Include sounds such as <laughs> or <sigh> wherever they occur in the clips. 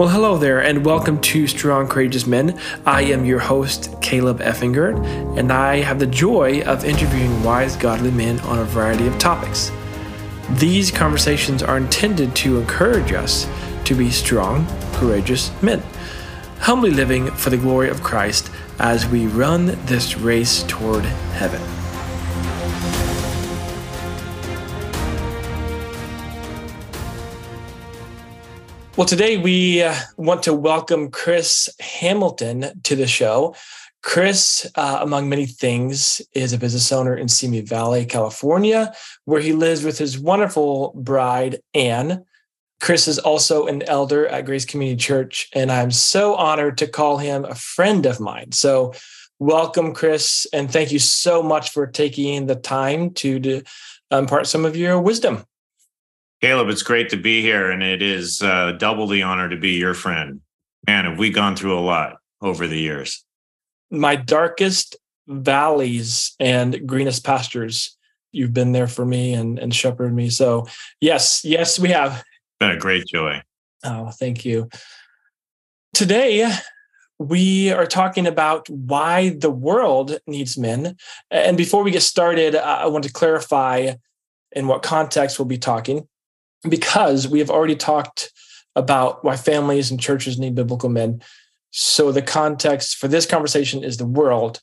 Well, hello there, and welcome to Strong Courageous Men. I am your host, Caleb Effinger, and I have the joy of interviewing wise, godly men on a variety of topics. These conversations are intended to encourage us to be strong, courageous men, humbly living for the glory of Christ as we run this race toward heaven. Well, today we uh, want to welcome Chris Hamilton to the show. Chris, uh, among many things, is a business owner in Simi Valley, California, where he lives with his wonderful bride, Anne. Chris is also an elder at Grace Community Church, and I'm so honored to call him a friend of mine. So, welcome, Chris, and thank you so much for taking the time to, to impart some of your wisdom. Caleb, it's great to be here, and it is uh, double the honor to be your friend. Man, have we gone through a lot over the years? My darkest valleys and greenest pastures, you've been there for me and, and shepherded me. So, yes, yes, we have. Been a great joy. Oh, thank you. Today, we are talking about why the world needs men. And before we get started, I want to clarify in what context we'll be talking because we have already talked about why families and churches need biblical men. So the context for this conversation is the world.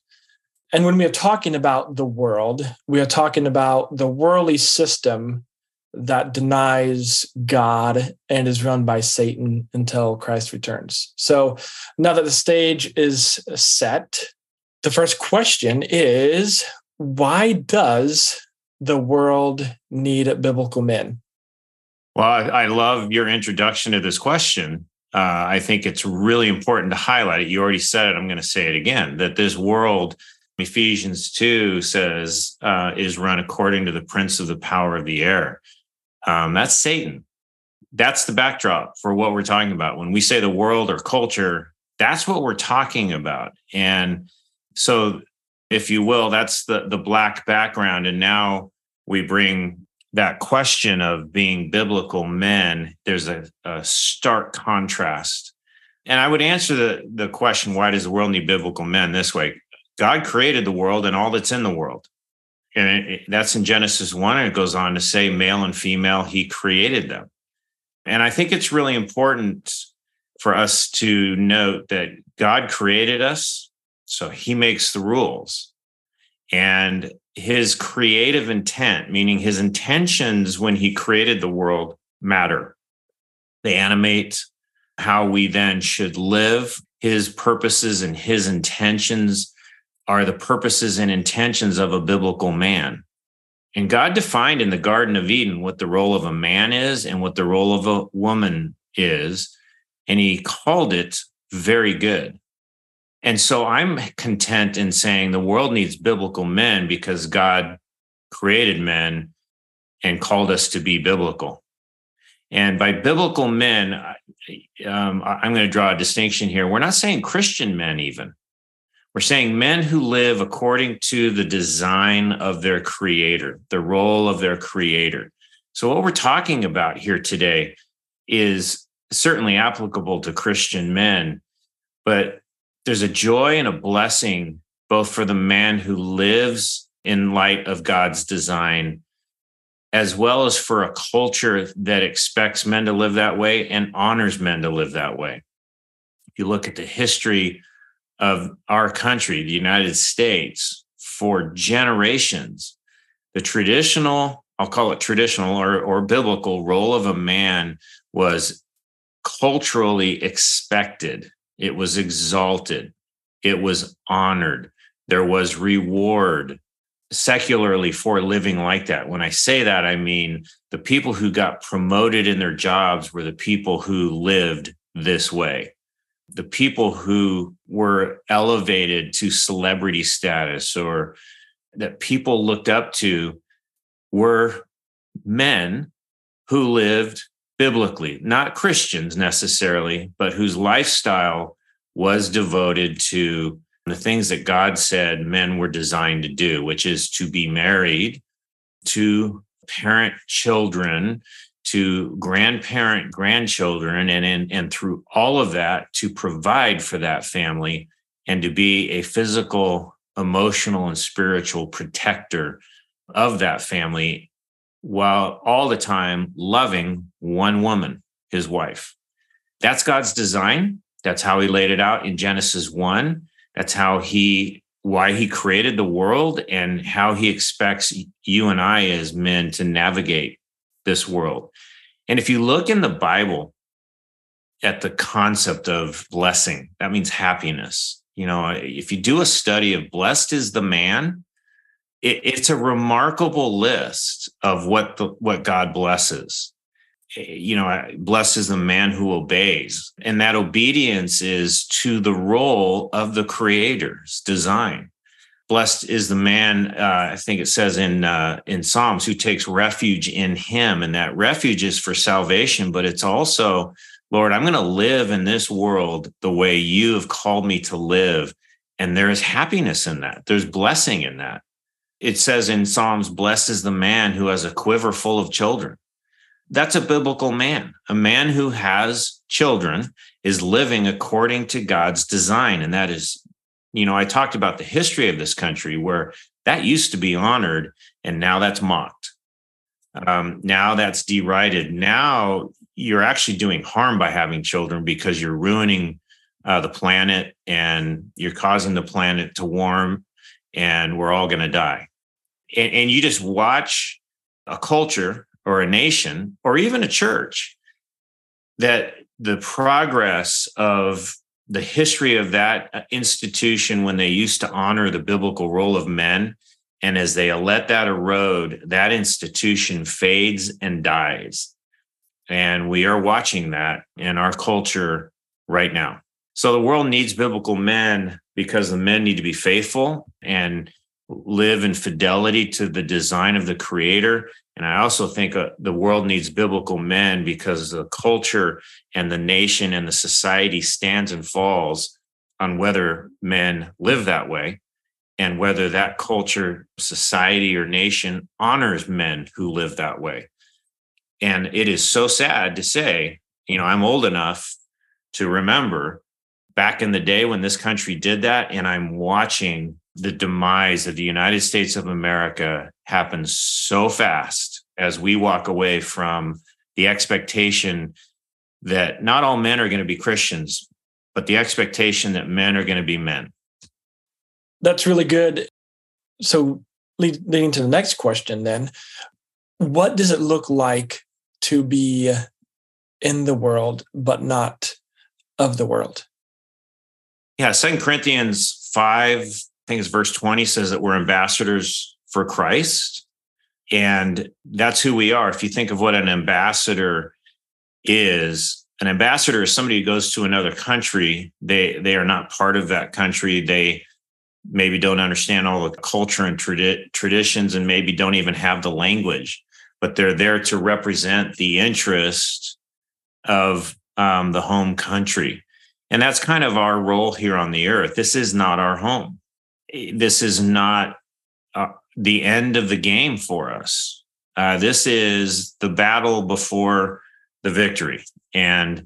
And when we are talking about the world, we are talking about the worldly system that denies God and is run by Satan until Christ returns. So now that the stage is set, the first question is why does the world need biblical men? Well, I, I love your introduction to this question. Uh, I think it's really important to highlight it. You already said it. I'm going to say it again that this world, Ephesians 2 says, uh, is run according to the prince of the power of the air. Um, that's Satan. That's the backdrop for what we're talking about. When we say the world or culture, that's what we're talking about. And so, if you will, that's the, the black background. And now we bring that question of being biblical men, there's a, a, stark contrast. And I would answer the, the question, why does the world need biblical men this way? God created the world and all that's in the world. And it, that's in Genesis 1. And it goes on to say, male and female, he created them. And I think it's really important for us to note that God created us, so he makes the rules. And his creative intent, meaning his intentions when he created the world, matter. They animate how we then should live. His purposes and his intentions are the purposes and intentions of a biblical man. And God defined in the Garden of Eden what the role of a man is and what the role of a woman is. And he called it very good. And so I'm content in saying the world needs biblical men because God created men and called us to be biblical. And by biblical men, um, I'm going to draw a distinction here. We're not saying Christian men, even. We're saying men who live according to the design of their creator, the role of their creator. So, what we're talking about here today is certainly applicable to Christian men, but there's a joy and a blessing both for the man who lives in light of God's design, as well as for a culture that expects men to live that way and honors men to live that way. If you look at the history of our country, the United States, for generations, the traditional, I'll call it traditional or, or biblical role of a man was culturally expected it was exalted, it was honored, there was reward secularly for living like that. When I say that, I mean the people who got promoted in their jobs were the people who lived this way. The people who were elevated to celebrity status or that people looked up to were men who lived biblically, not Christians necessarily, but whose lifestyle was devoted to the things that God said men were designed to do, which is to be married, to parent children, to grandparent grandchildren and, and and through all of that to provide for that family and to be a physical emotional and spiritual protector of that family while all the time loving one woman his wife that's god's design that's how he laid it out in genesis 1 that's how he why he created the world and how he expects you and I as men to navigate this world. And if you look in the Bible at the concept of blessing, that means happiness. You know, if you do a study of blessed is the man, it, it's a remarkable list of what the what God blesses. You know, blesses the man who obeys, and that obedience is to the role of the Creator's design. Blessed is the man uh, i think it says in uh, in psalms who takes refuge in him. And that refuge is for salvation but it's also lord i'm going to live in this world the way you have called me to live. And there is happiness in that. There's blessing in that it says in psalms blessed is the man who has a quiver full of children that's a biblical man a man who has children is living according to god's design and that is you know, I talked about the history of this country where that used to be honored and now that's mocked. Um, now that's derided. Now you're actually doing harm by having children because you're ruining uh, the planet and you're causing the planet to warm and we're all going to die. And, and you just watch a culture or a nation or even a church that the progress of the history of that uh, institution when they used to honor the biblical role of men and as they let that erode that institution fades and dies and we are watching that in our culture right now so the world needs biblical men because the men need to be faithful and live in fidelity to the design of the creator and I also think uh, the world needs biblical men because the culture and the nation and the society stands and falls on whether men live that way and whether that culture, society, or nation honors men who live that way. And it is so sad to say, you know, I'm old enough to remember back in the day when this country did that, and I'm watching the demise of the United States of America happen so fast as we walk away from the expectation that not all men are going to be Christians, but the expectation that men are going to be men. That's really good. So, leading to the next question, then, what does it look like to be in the world, but not of the world? Yeah, Second Corinthians 5 I think it's verse 20 says that we're ambassadors for Christ. And that's who we are. If you think of what an ambassador is, an ambassador is somebody who goes to another country. They they are not part of that country. They maybe don't understand all the culture and tradi- traditions and maybe don't even have the language, but they're there to represent the interest of um, the home country. And that's kind of our role here on the earth. This is not our home this is not uh, the end of the game for us. Uh, this is the battle before the victory. And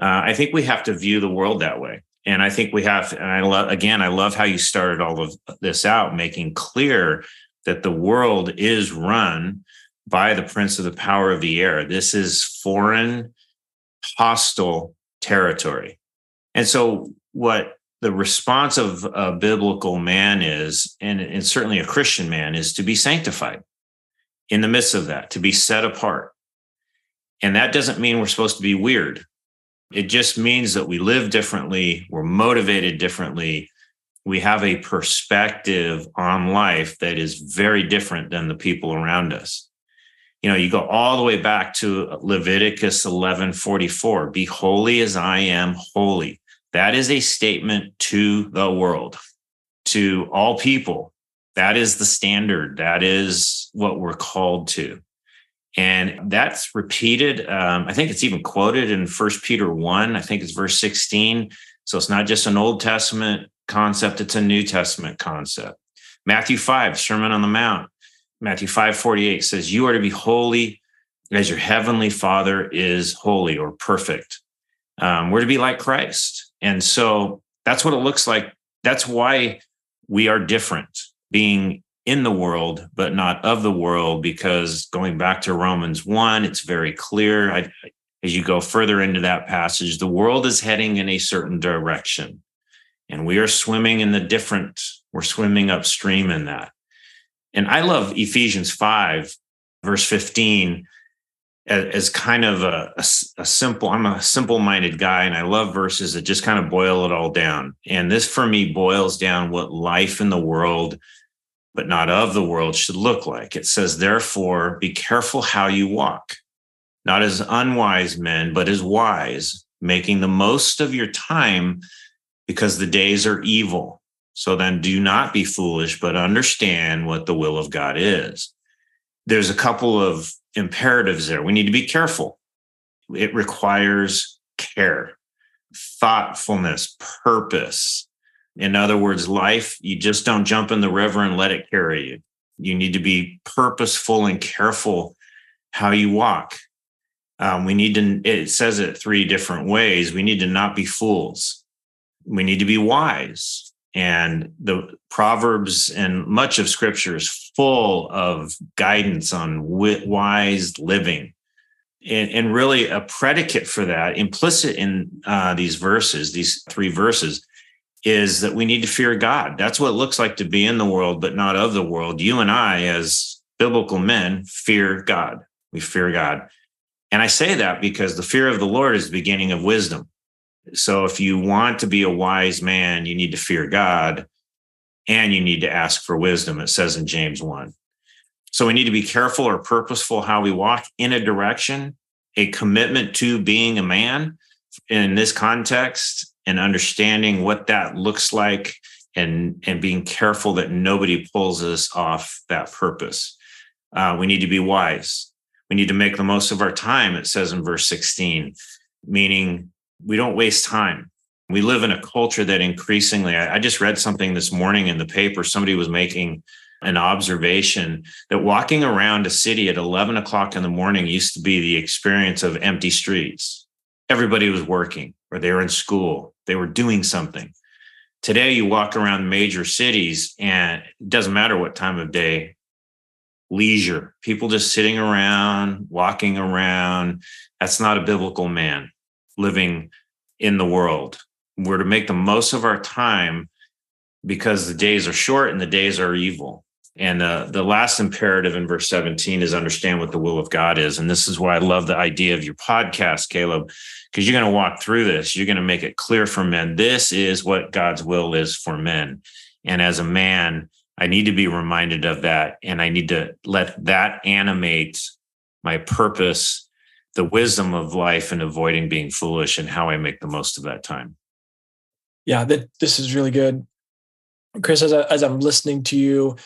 uh, I think we have to view the world that way. And I think we have, and I love, again, I love how you started all of this out, making clear that the world is run by the prince of the power of the air. This is foreign, hostile territory. And so, what the response of a biblical man is, and, and certainly a Christian man, is to be sanctified in the midst of that, to be set apart. And that doesn't mean we're supposed to be weird. It just means that we live differently, we're motivated differently, we have a perspective on life that is very different than the people around us. You know, you go all the way back to Leviticus 11:44, be holy as I am holy. That is a statement to the world, to all people. That is the standard. That is what we're called to. And that's repeated. Um, I think it's even quoted in First Peter 1. I think it's verse 16. So it's not just an Old Testament concept, it's a New Testament concept. Matthew 5, Sermon on the Mount. Matthew 5 48 says, You are to be holy as your heavenly Father is holy or perfect. Um, we're to be like Christ. And so that's what it looks like. That's why we are different, being in the world, but not of the world, because going back to Romans 1, it's very clear. I, as you go further into that passage, the world is heading in a certain direction. And we are swimming in the different, we're swimming upstream in that. And I love Ephesians 5, verse 15, as, kind of a, a, a simple, I'm a simple minded guy, and I love verses that just kind of boil it all down. And this for me boils down what life in the world but not of the world should look like. It says, therefore, be careful how you walk, not as unwise men, but as wise, making the most of your time because the days are evil. So then do not be foolish, but understand what the will of God is. There's a couple of imperatives there. We need to be careful. It requires care, thoughtfulness, purpose, in other words, life, you just don't jump in the river and let it carry you. You need to be purposeful and careful how you walk. Um, we need to, it says it three different ways. We need to not be fools. We need to be wise. And the Proverbs and much of scripture is full of guidance on wise living. And, and really, a predicate for that, implicit in uh, these verses, these three verses, is that we need to fear God. That's what it looks like to be in the world, but not of the world. You and I, as biblical men, fear God. We fear God. And I say that because the fear of the Lord is the beginning of wisdom. So if you want to be a wise man, you need to fear God and you need to ask for wisdom, it says in James 1. So we need to be careful or purposeful how we walk in a direction, a commitment to being a man in this context and understanding what that looks like and and being careful that nobody pulls us off that purpose uh, we need to be wise we need to make the most of our time it says in verse 16 meaning we don't waste time we live in a culture that increasingly I, I just read something this morning in the paper somebody was making an observation that walking around a city at 11 o'clock in the morning used to be the experience of empty streets everybody was working or they were in school, they were doing something. Today, you walk around major cities and it doesn't matter what time of day, leisure, people just sitting around, walking around. That's not a biblical man living in the world. We're to make the most of our time because the days are short and the days are evil. And uh, the last imperative in verse 17 is understand what the will of God is. And this is why I love the idea of your podcast, Caleb, because you're going to walk through this. You're going to make it clear for men. This is what God's will is for men. And as a man, I need to be reminded of that. And I need to let that animate my purpose, the wisdom of life, and avoiding being foolish and how I make the most of that time. Yeah, that, this is really good. Chris, as, I, as I'm listening to you,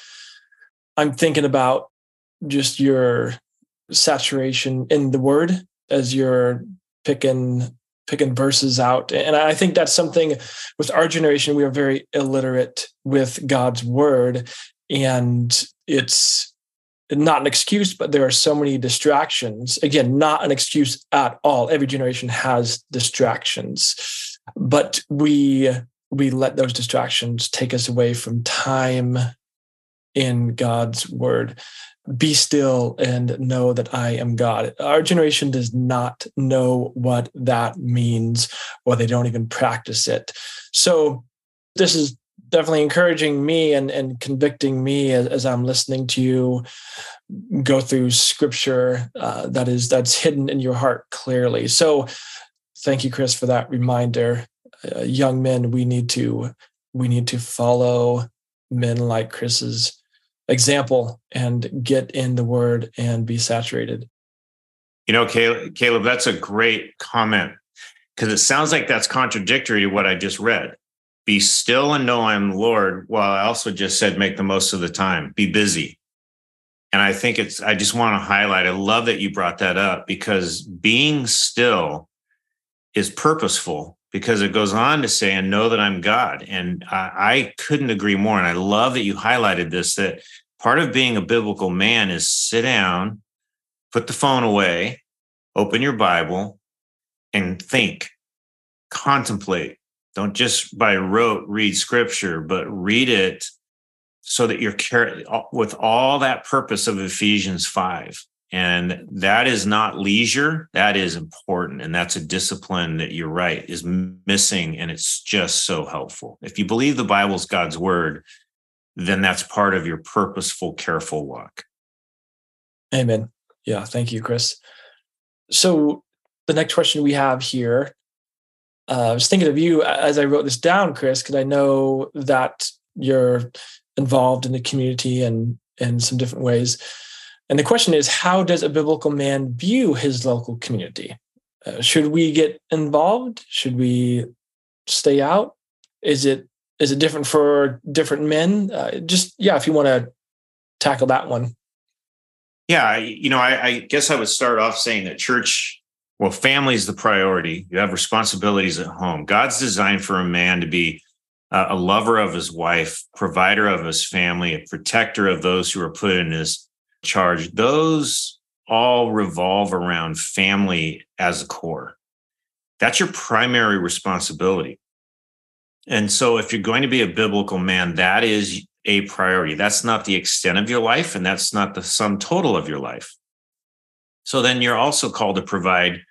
I'm thinking about just your saturation in the word as you're picking picking verses out and i think that's something with our generation we are very illiterate with god's word and it's not an excuse but there are so many distractions again not an excuse at all every generation has distractions but we we let those distractions take us away from time in God's word. Be still and know that I am God. Our generation does not know what that means, or they don't even practice it. So, this is definitely encouraging me and, and convicting me as, as I'm listening to you go through scripture uh, that is that's hidden in your heart clearly. So, thank you, Chris, for that reminder. Uh, young men, we need to we need to follow men like Chris's example and get in the word and be saturated. You know, Caleb, that's a great comment because it sounds like that's contradictory to what I just read. Be still and know I'm Lord. Well, I also just said make the most of the time, be busy. And I think it's, I just want to highlight, I love that you brought that up because being still is purposeful because it goes on to say, and know that I'm God. And I, I couldn't agree more. And I love that you highlighted this that part of being a biblical man is sit down, put the phone away, open your Bible, and think, contemplate. Don't just by rote read scripture, but read it so that you're with all that purpose of Ephesians 5. And that is not leisure. That is important. And that's a discipline that you're right is missing. And it's just so helpful. If you believe the Bible's God's word, then that's part of your purposeful, careful walk. Amen. Yeah. Thank you, Chris. So the next question we have here, uh, I was thinking of you as I wrote this down, Chris, because I know that you're involved in the community and in some different ways. And the question is, how does a biblical man view his local community? Uh, should we get involved? Should we stay out? Is it is it different for different men? Uh, just yeah, if you want to tackle that one. Yeah, you know, I, I guess I would start off saying that church, well, family is the priority. You have responsibilities at home. God's designed for a man to be uh, a lover of his wife, provider of his family, a protector of those who are put in his charge. Those all revolve around family as a core. That's your primary responsibility. And so, if you're going to be a biblical man, that is a priority. That's not the extent of your life, and that's not the sum total of your life. So, then you're also called to provide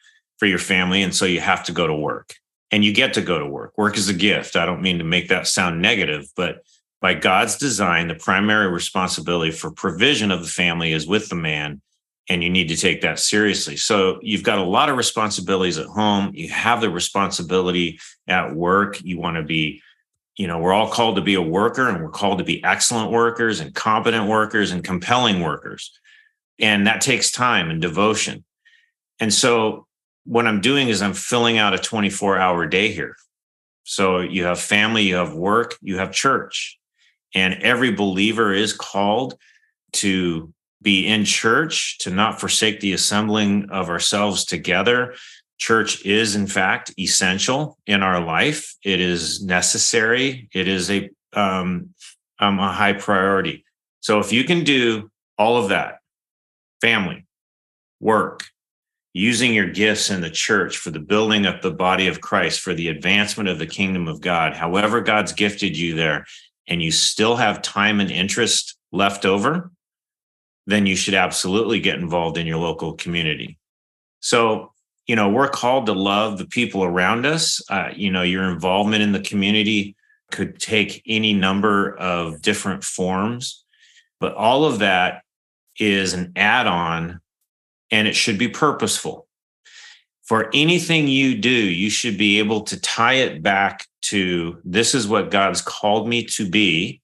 for your family. And so, you have to go to work and you get to go to work. Work is a gift. I don't mean to make that sound negative, but by God's design, the primary responsibility for provision of the family is with the man, and you need to take that seriously. So you've got a lot of responsibilities at home. You have the responsibility at work. You want to be, you know, we're all called to be a worker and we're called to be excellent workers and competent workers and compelling workers. And that takes time and devotion. And so what I'm doing is I'm filling out a 24 hour day here. So you have family, you have work, you have church. And every believer is called to be in church, to not forsake the assembling of ourselves together. Church is, in fact, essential in our life. It is necessary. It is a um, um, a high priority. So if you can do all of that, family, work, using your gifts in the church for the building up the body of Christ, for the advancement of the kingdom of God, however God's gifted you there, and you still have time and interest left over, then you should absolutely get involved in your local community. So, you know, we're called to love the people around us. Uh, you know, your involvement in the community could take any number of different forms, but all of that is an add on and it should be purposeful. For anything you do, you should be able to tie it back to this is what God's called me to be.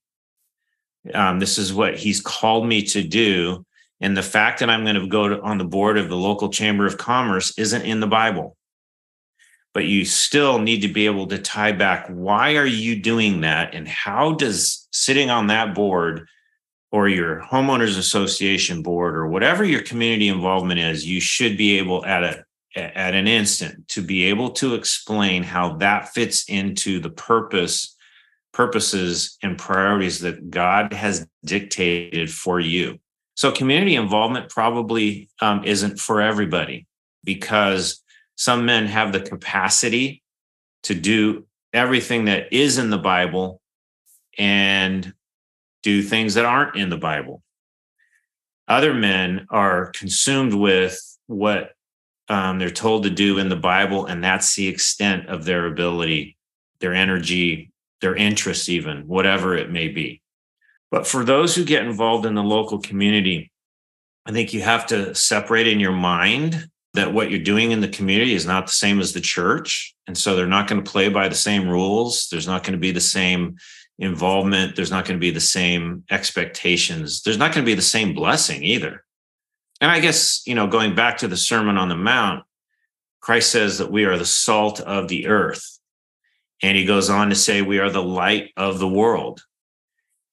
Um, this is what He's called me to do. And the fact that I'm going to go to, on the board of the local chamber of commerce isn't in the Bible. But you still need to be able to tie back why are you doing that? And how does sitting on that board or your homeowners association board or whatever your community involvement is, you should be able at a at an instant to be able to explain how that fits into the purpose purposes and priorities that God has dictated for you. So community involvement probably um, isn't for everybody because some men have the capacity to do everything that is in the Bible and do things that aren't in the Bible. Other men are consumed with what um, they're told to do in the Bible, and that's the extent of their ability, their energy, their interest, even whatever it may be. But for those who get involved in the local community, I think you have to separate in your mind that what you're doing in the community is not the same as the church. And so they're not going to play by the same rules. There's not going to be the same involvement. There's not going to be the same expectations. There's not going to be the same blessing either. And I guess, you know, going back to the Sermon on the Mount, Christ says that we are the salt of the earth. And he goes on to say, we are the light of the world.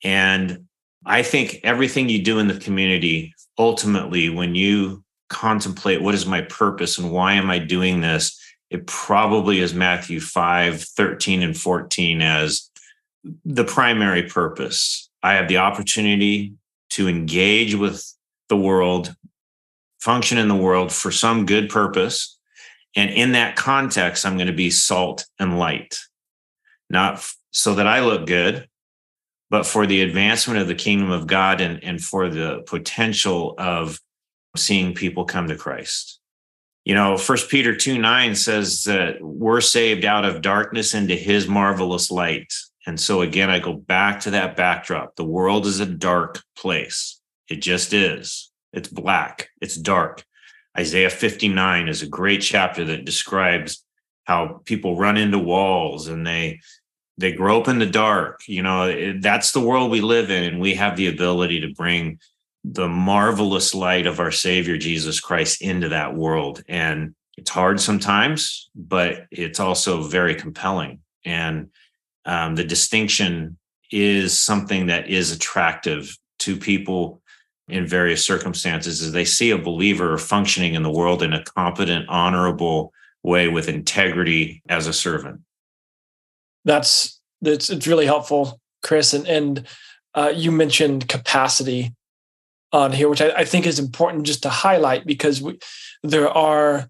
And I think everything you do in the community, ultimately, when you contemplate what is my purpose and why am I doing this, it probably is Matthew 5, 13, and 14 as the primary purpose. I have the opportunity to engage with the world function in the world for some good purpose. And in that context, I'm going to be salt and light, not f- so that I look good, but for the advancement of the kingdom of God and, and for the potential of seeing people come to Christ. You know, First Peter 2 9 says that we're saved out of darkness into his marvelous light. And so again, I go back to that backdrop. The world is a dark place. It just is. It's black, it's dark. Isaiah 59 is a great chapter that describes how people run into walls and they they grow up in the dark you know it, that's the world we live in and we have the ability to bring the marvelous light of our savior jesus christ into that world and it's hard sometimes but it's also very compelling and um, the distinction is something that is attractive to people in various circumstances as they see a believer functioning in the world in a competent honorable way with integrity as a servant that's that's it's really helpful, Chris. And and uh, you mentioned capacity on here, which I, I, think is important just to highlight because we, there are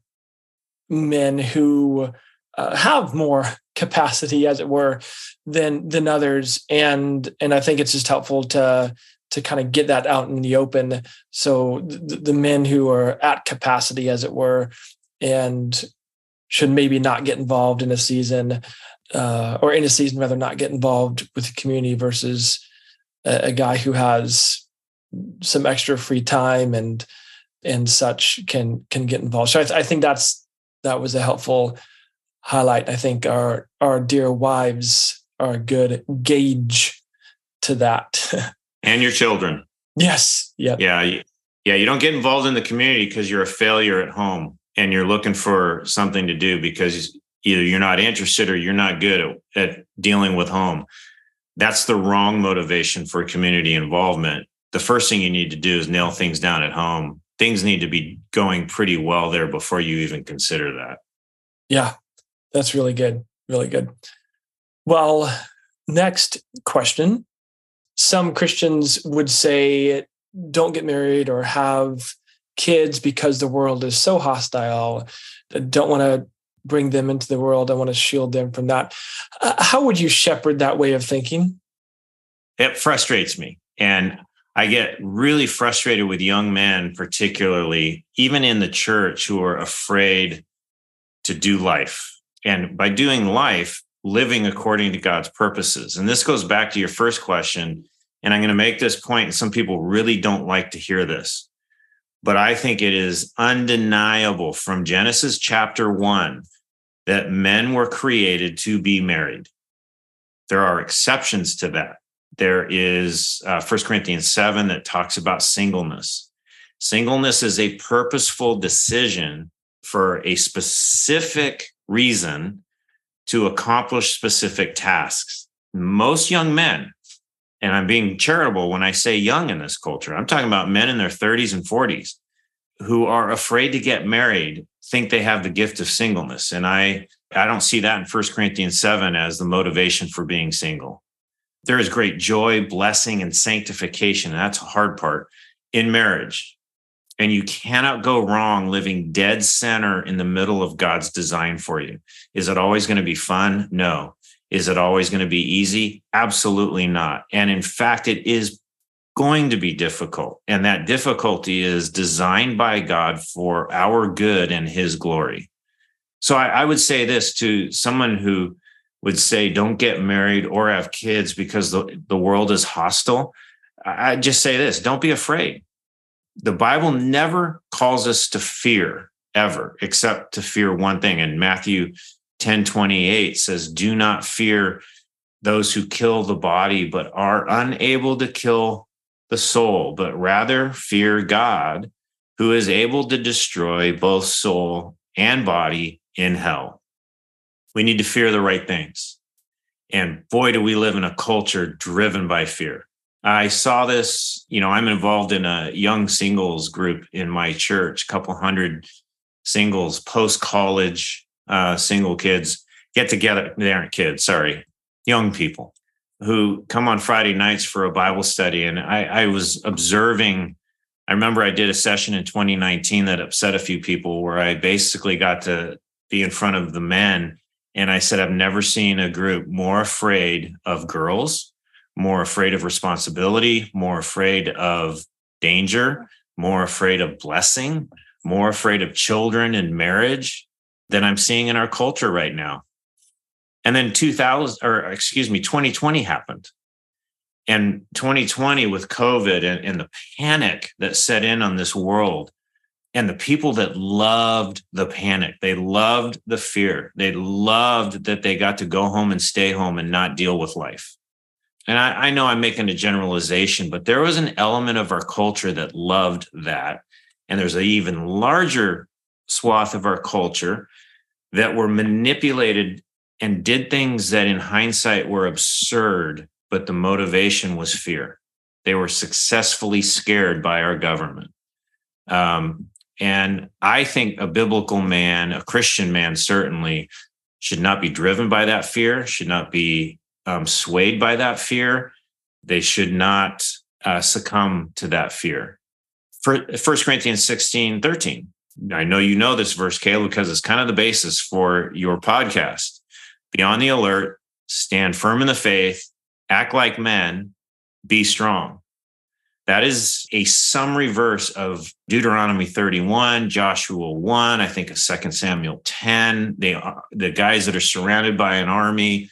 men who uh, have more capacity, as it were, than than others, and and I think it's just helpful to to kind of get that out in the open. So the, the men who are at capacity, as it were, and should maybe not get involved in a season uh, or in a season rather not get involved with the community versus a, a, guy who has some extra free time and and such can can get involved. So I, th- I think that's that was a helpful highlight. I think our our dear wives are a good gauge to that. <laughs> and your children. Yes. Yeah. Yeah. Yeah. You don't get involved in the community because you're a failure at home and you're looking for something to do because either you're not interested or you're not good at, at dealing with home. That's the wrong motivation for community involvement. The first thing you need to do is nail things down at home. Things need to be going pretty well there before you even consider that. Yeah, that's really good. Really good. Well, next question. Some Christians would say, don't get married or have kids because the world is so hostile. Don't want to bring them into the world. I want to shield them from that. Uh, how would you shepherd that way of thinking? It frustrates me. And I get really frustrated with young men, particularly even in the church, who are afraid to do life. And by doing life, living according to God's purposes. And this goes back to your first question. And I'm going to make this point, and some people really don't like to hear this. But I think it is undeniable from Genesis chapter one that men were created to be married. There are exceptions to that. There is uh, 1 Corinthians 7 that talks about singleness. Singleness is a purposeful decision for a specific reason to accomplish specific tasks. Most young men, and I'm being charitable when I say young in this culture, I'm talking about men in their 30s and 40s who are afraid to get married think they have the gift of singleness. And I, I don't see that in 1 Corinthians 7 as the motivation for being single. There is great joy, blessing, and sanctification. And that's a hard part in marriage. And you cannot go wrong living dead center in the middle of God's design for you. Is it always going to be fun? No. Is it always going to be easy? Absolutely not. And in fact, it is going to be difficult. And that difficulty is designed by God for our good and his glory. So I, I, would say this to someone who would say, don't get married or have kids because the, the world is hostile. I, I just say this don't be afraid. The Bible never calls us to fear ever, except to fear one thing. And Matthew 10 28 says, Do not fear those who kill the body, but are unable to kill the soul, but rather fear God, who is able to destroy both soul and body in hell. We need to fear the right things. And boy, do we live in a culture driven by fear. I saw this, you know, I'm involved in a young singles group in my church, a couple hundred singles, post college uh, single kids get together. They aren't kids, sorry, young people who come on Friday nights for a Bible study. And I, I was observing I remember I did a session in 2019 that upset a few people where I basically got to be in front of the men and I said, I've never seen a group more afraid of girls, more afraid of responsibility, more afraid of danger, more afraid of blessing, more afraid of children and marriage than I'm seeing in our culture right now. And then 2000, or excuse me, 2020 happened. And 2020 with COVID and, and the panic that set in on this world, and the people that loved the panic, they loved the fear, they loved that they got to go home and stay home and not deal with life. And I, I know I'm making a generalization, but there was an element of our culture that loved that. And there's an even larger swath of our culture that were manipulated and did things that in hindsight were absurd, but the motivation was fear. They were successfully scared by our government. Um, and I think a biblical man, a Christian man, certainly should not be driven by that fear, should not be um, swayed by that fear. They should not uh, succumb to that fear. For 1 Corinthians 16, 13. I know you know this verse, Caleb, because it's kind of the basis for your podcast. Be on the alert, stand firm in the faith, act like men, be strong. That is a summary verse of Deuteronomy 31, Joshua 1, I think of 2 Samuel 10. They the guys that are surrounded by an army.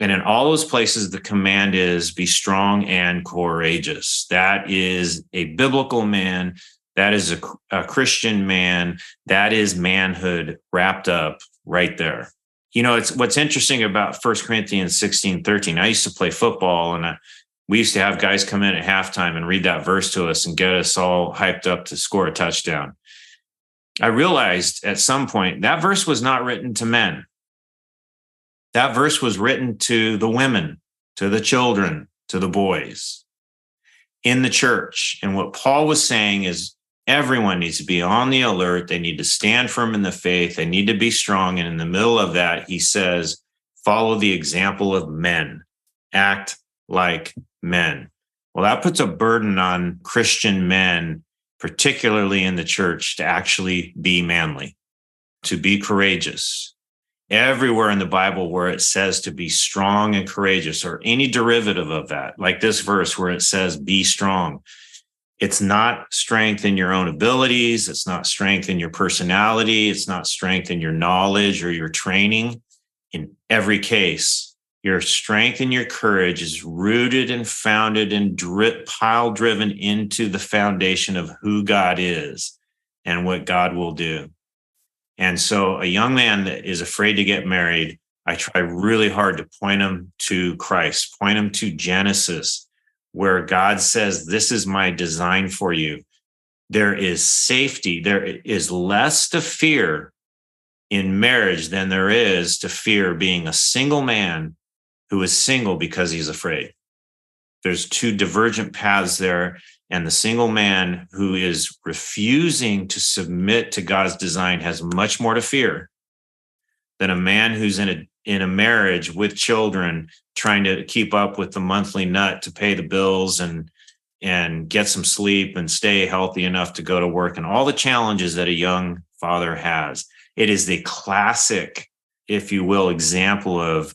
And in all those places, the command is be strong and courageous. That is a biblical man. That is a, a Christian man. That is manhood wrapped up right there. You know, it's what's interesting about First Corinthians 16, 13. I used to play football and I, we used to have guys come in at halftime and read that verse to us and get us all hyped up to score a touchdown. I realized at some point that verse was not written to men. That verse was written to the women, to the children, to the boys in the church. And what Paul was saying is everyone needs to be on the alert. They need to stand firm in the faith. They need to be strong. And in the middle of that, he says, follow the example of men, act like men. Well, that puts a burden on Christian men, particularly in the church, to actually be manly, to be courageous. Everywhere in the Bible where it says to be strong and courageous, or any derivative of that, like this verse where it says, be strong, it's not strength in your own abilities. It's not strength in your personality. It's not strength in your knowledge or your training. In every case, your strength and your courage is rooted and founded and drip, pile driven into the foundation of who God is and what God will do. And so, a young man that is afraid to get married, I try really hard to point him to Christ, point him to Genesis, where God says, This is my design for you. There is safety, there is less to fear in marriage than there is to fear being a single man who is single because he's afraid. There's two divergent paths there. And the single man who is refusing to submit to God's design has much more to fear than a man who's in a in a marriage with children trying to keep up with the monthly nut to pay the bills and and get some sleep and stay healthy enough to go to work and all the challenges that a young father has. It is the classic, if you will, example of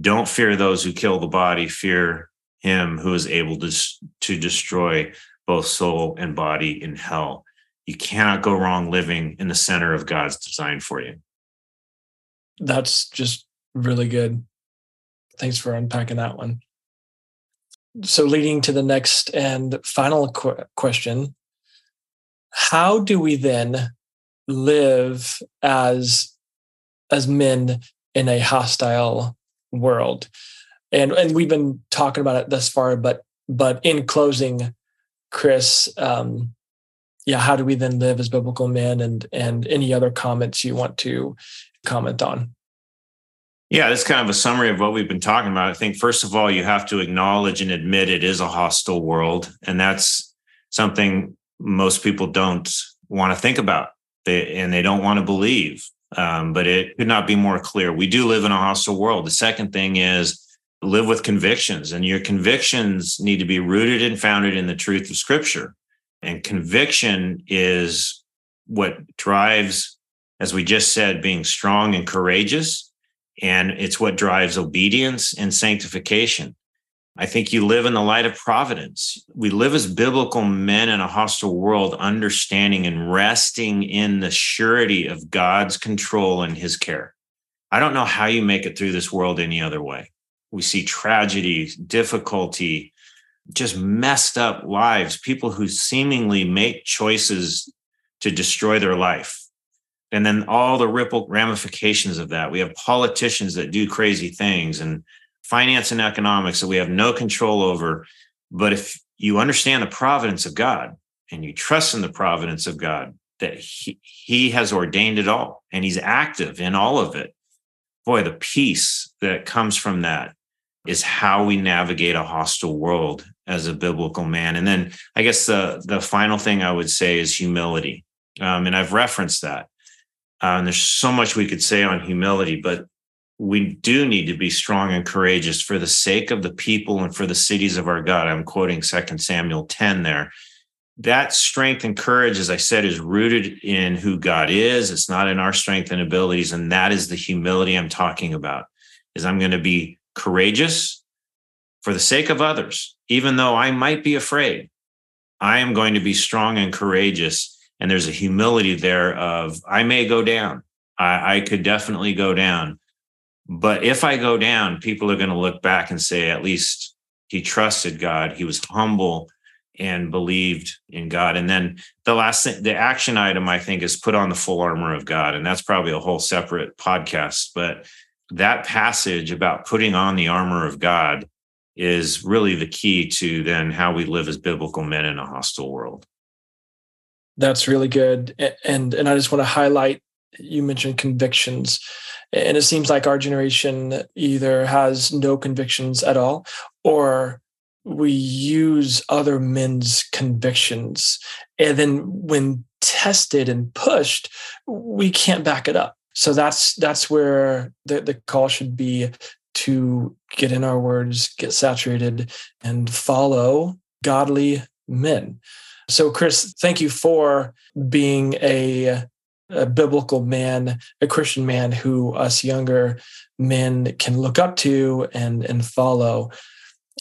don't fear those who kill the body, fear him who is able to, to destroy both soul and body in hell. You cannot go wrong living in the center of God's design for you. That's just really good. Thanks for unpacking that one. So, leading to the next and final qu- question How do we then live as, as men in a hostile world and and we've been talking about it thus far but but in closing chris um yeah how do we then live as biblical men and and any other comments you want to comment on yeah that's kind of a summary of what we've been talking about i think first of all you have to acknowledge and admit it is a hostile world and that's something most people don't want to think about they, and they don't want to believe um, but it could not be more clear. We do live in a hostile world. The second thing is live with convictions, and your convictions need to be rooted and founded in the truth of Scripture. And conviction is what drives, as we just said, being strong and courageous. And it's what drives obedience and sanctification. I think you live in the light of providence. We live as biblical men in a hostile world, understanding and resting in the surety of God's control and his care. I don't know how you make it through this world any other way. We see tragedy, difficulty, just messed up lives, people who seemingly make choices to destroy their life. And then all the ripple ramifications of that. We have politicians that do crazy things and finance and economics that we have no control over. But if you understand the providence of God and you trust in the providence of God, that he, he has ordained it all and he's active in all of it. Boy, the peace that comes from that is how we navigate a hostile world as a biblical man. And then I guess the the final thing I would say is humility. Um, and I've referenced that. Uh, and there's so much we could say on humility, but we do need to be strong and courageous for the sake of the people and for the cities of our God. I'm quoting 2 Samuel 10 there. That strength and courage, as I said, is rooted in who God is. It's not in our strength and abilities. And that is the humility I'm talking about. Is I'm going to be courageous for the sake of others, even though I might be afraid. I am going to be strong and courageous. And there's a humility there of I may go down. I, I could definitely go down but if I go down, people are going to look back and say, at least he trusted God. He was humble and believed in God. And then the last thing, the action item, I think, is put on the full armor of God. And that's probably a whole separate podcast. But that passage about putting on the armor of God is really the key to then how we live as biblical men in a hostile world. That's really good. And and I just want to highlight you mentioned convictions and it seems like our generation either has no convictions at all or we use other men's convictions and then when tested and pushed we can't back it up so that's that's where the, the call should be to get in our words get saturated and follow godly men so chris thank you for being a a biblical man, a Christian man who us younger men can look up to and and follow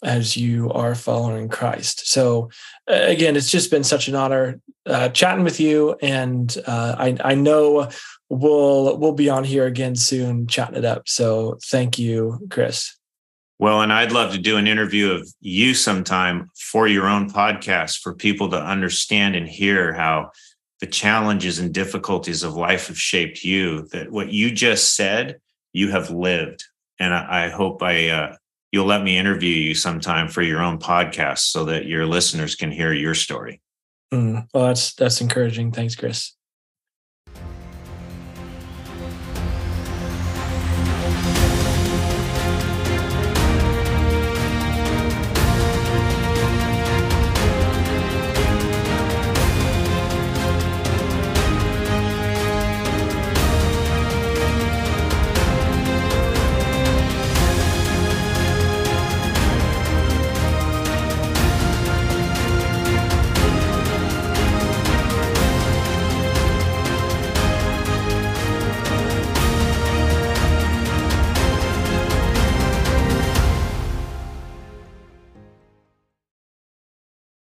as you are following Christ. So again, it's just been such an honor uh, chatting with you, and uh, I I know we'll we'll be on here again soon, chatting it up. So thank you, Chris. Well, and I'd love to do an interview of you sometime for your own podcast for people to understand and hear how the challenges and difficulties of life have shaped you that what you just said you have lived. And i, I hope i uh, you'll let me interview you sometime for your own podcast so that your listeners can hear your story. Mm, well that's that's encouraging. Thanks chris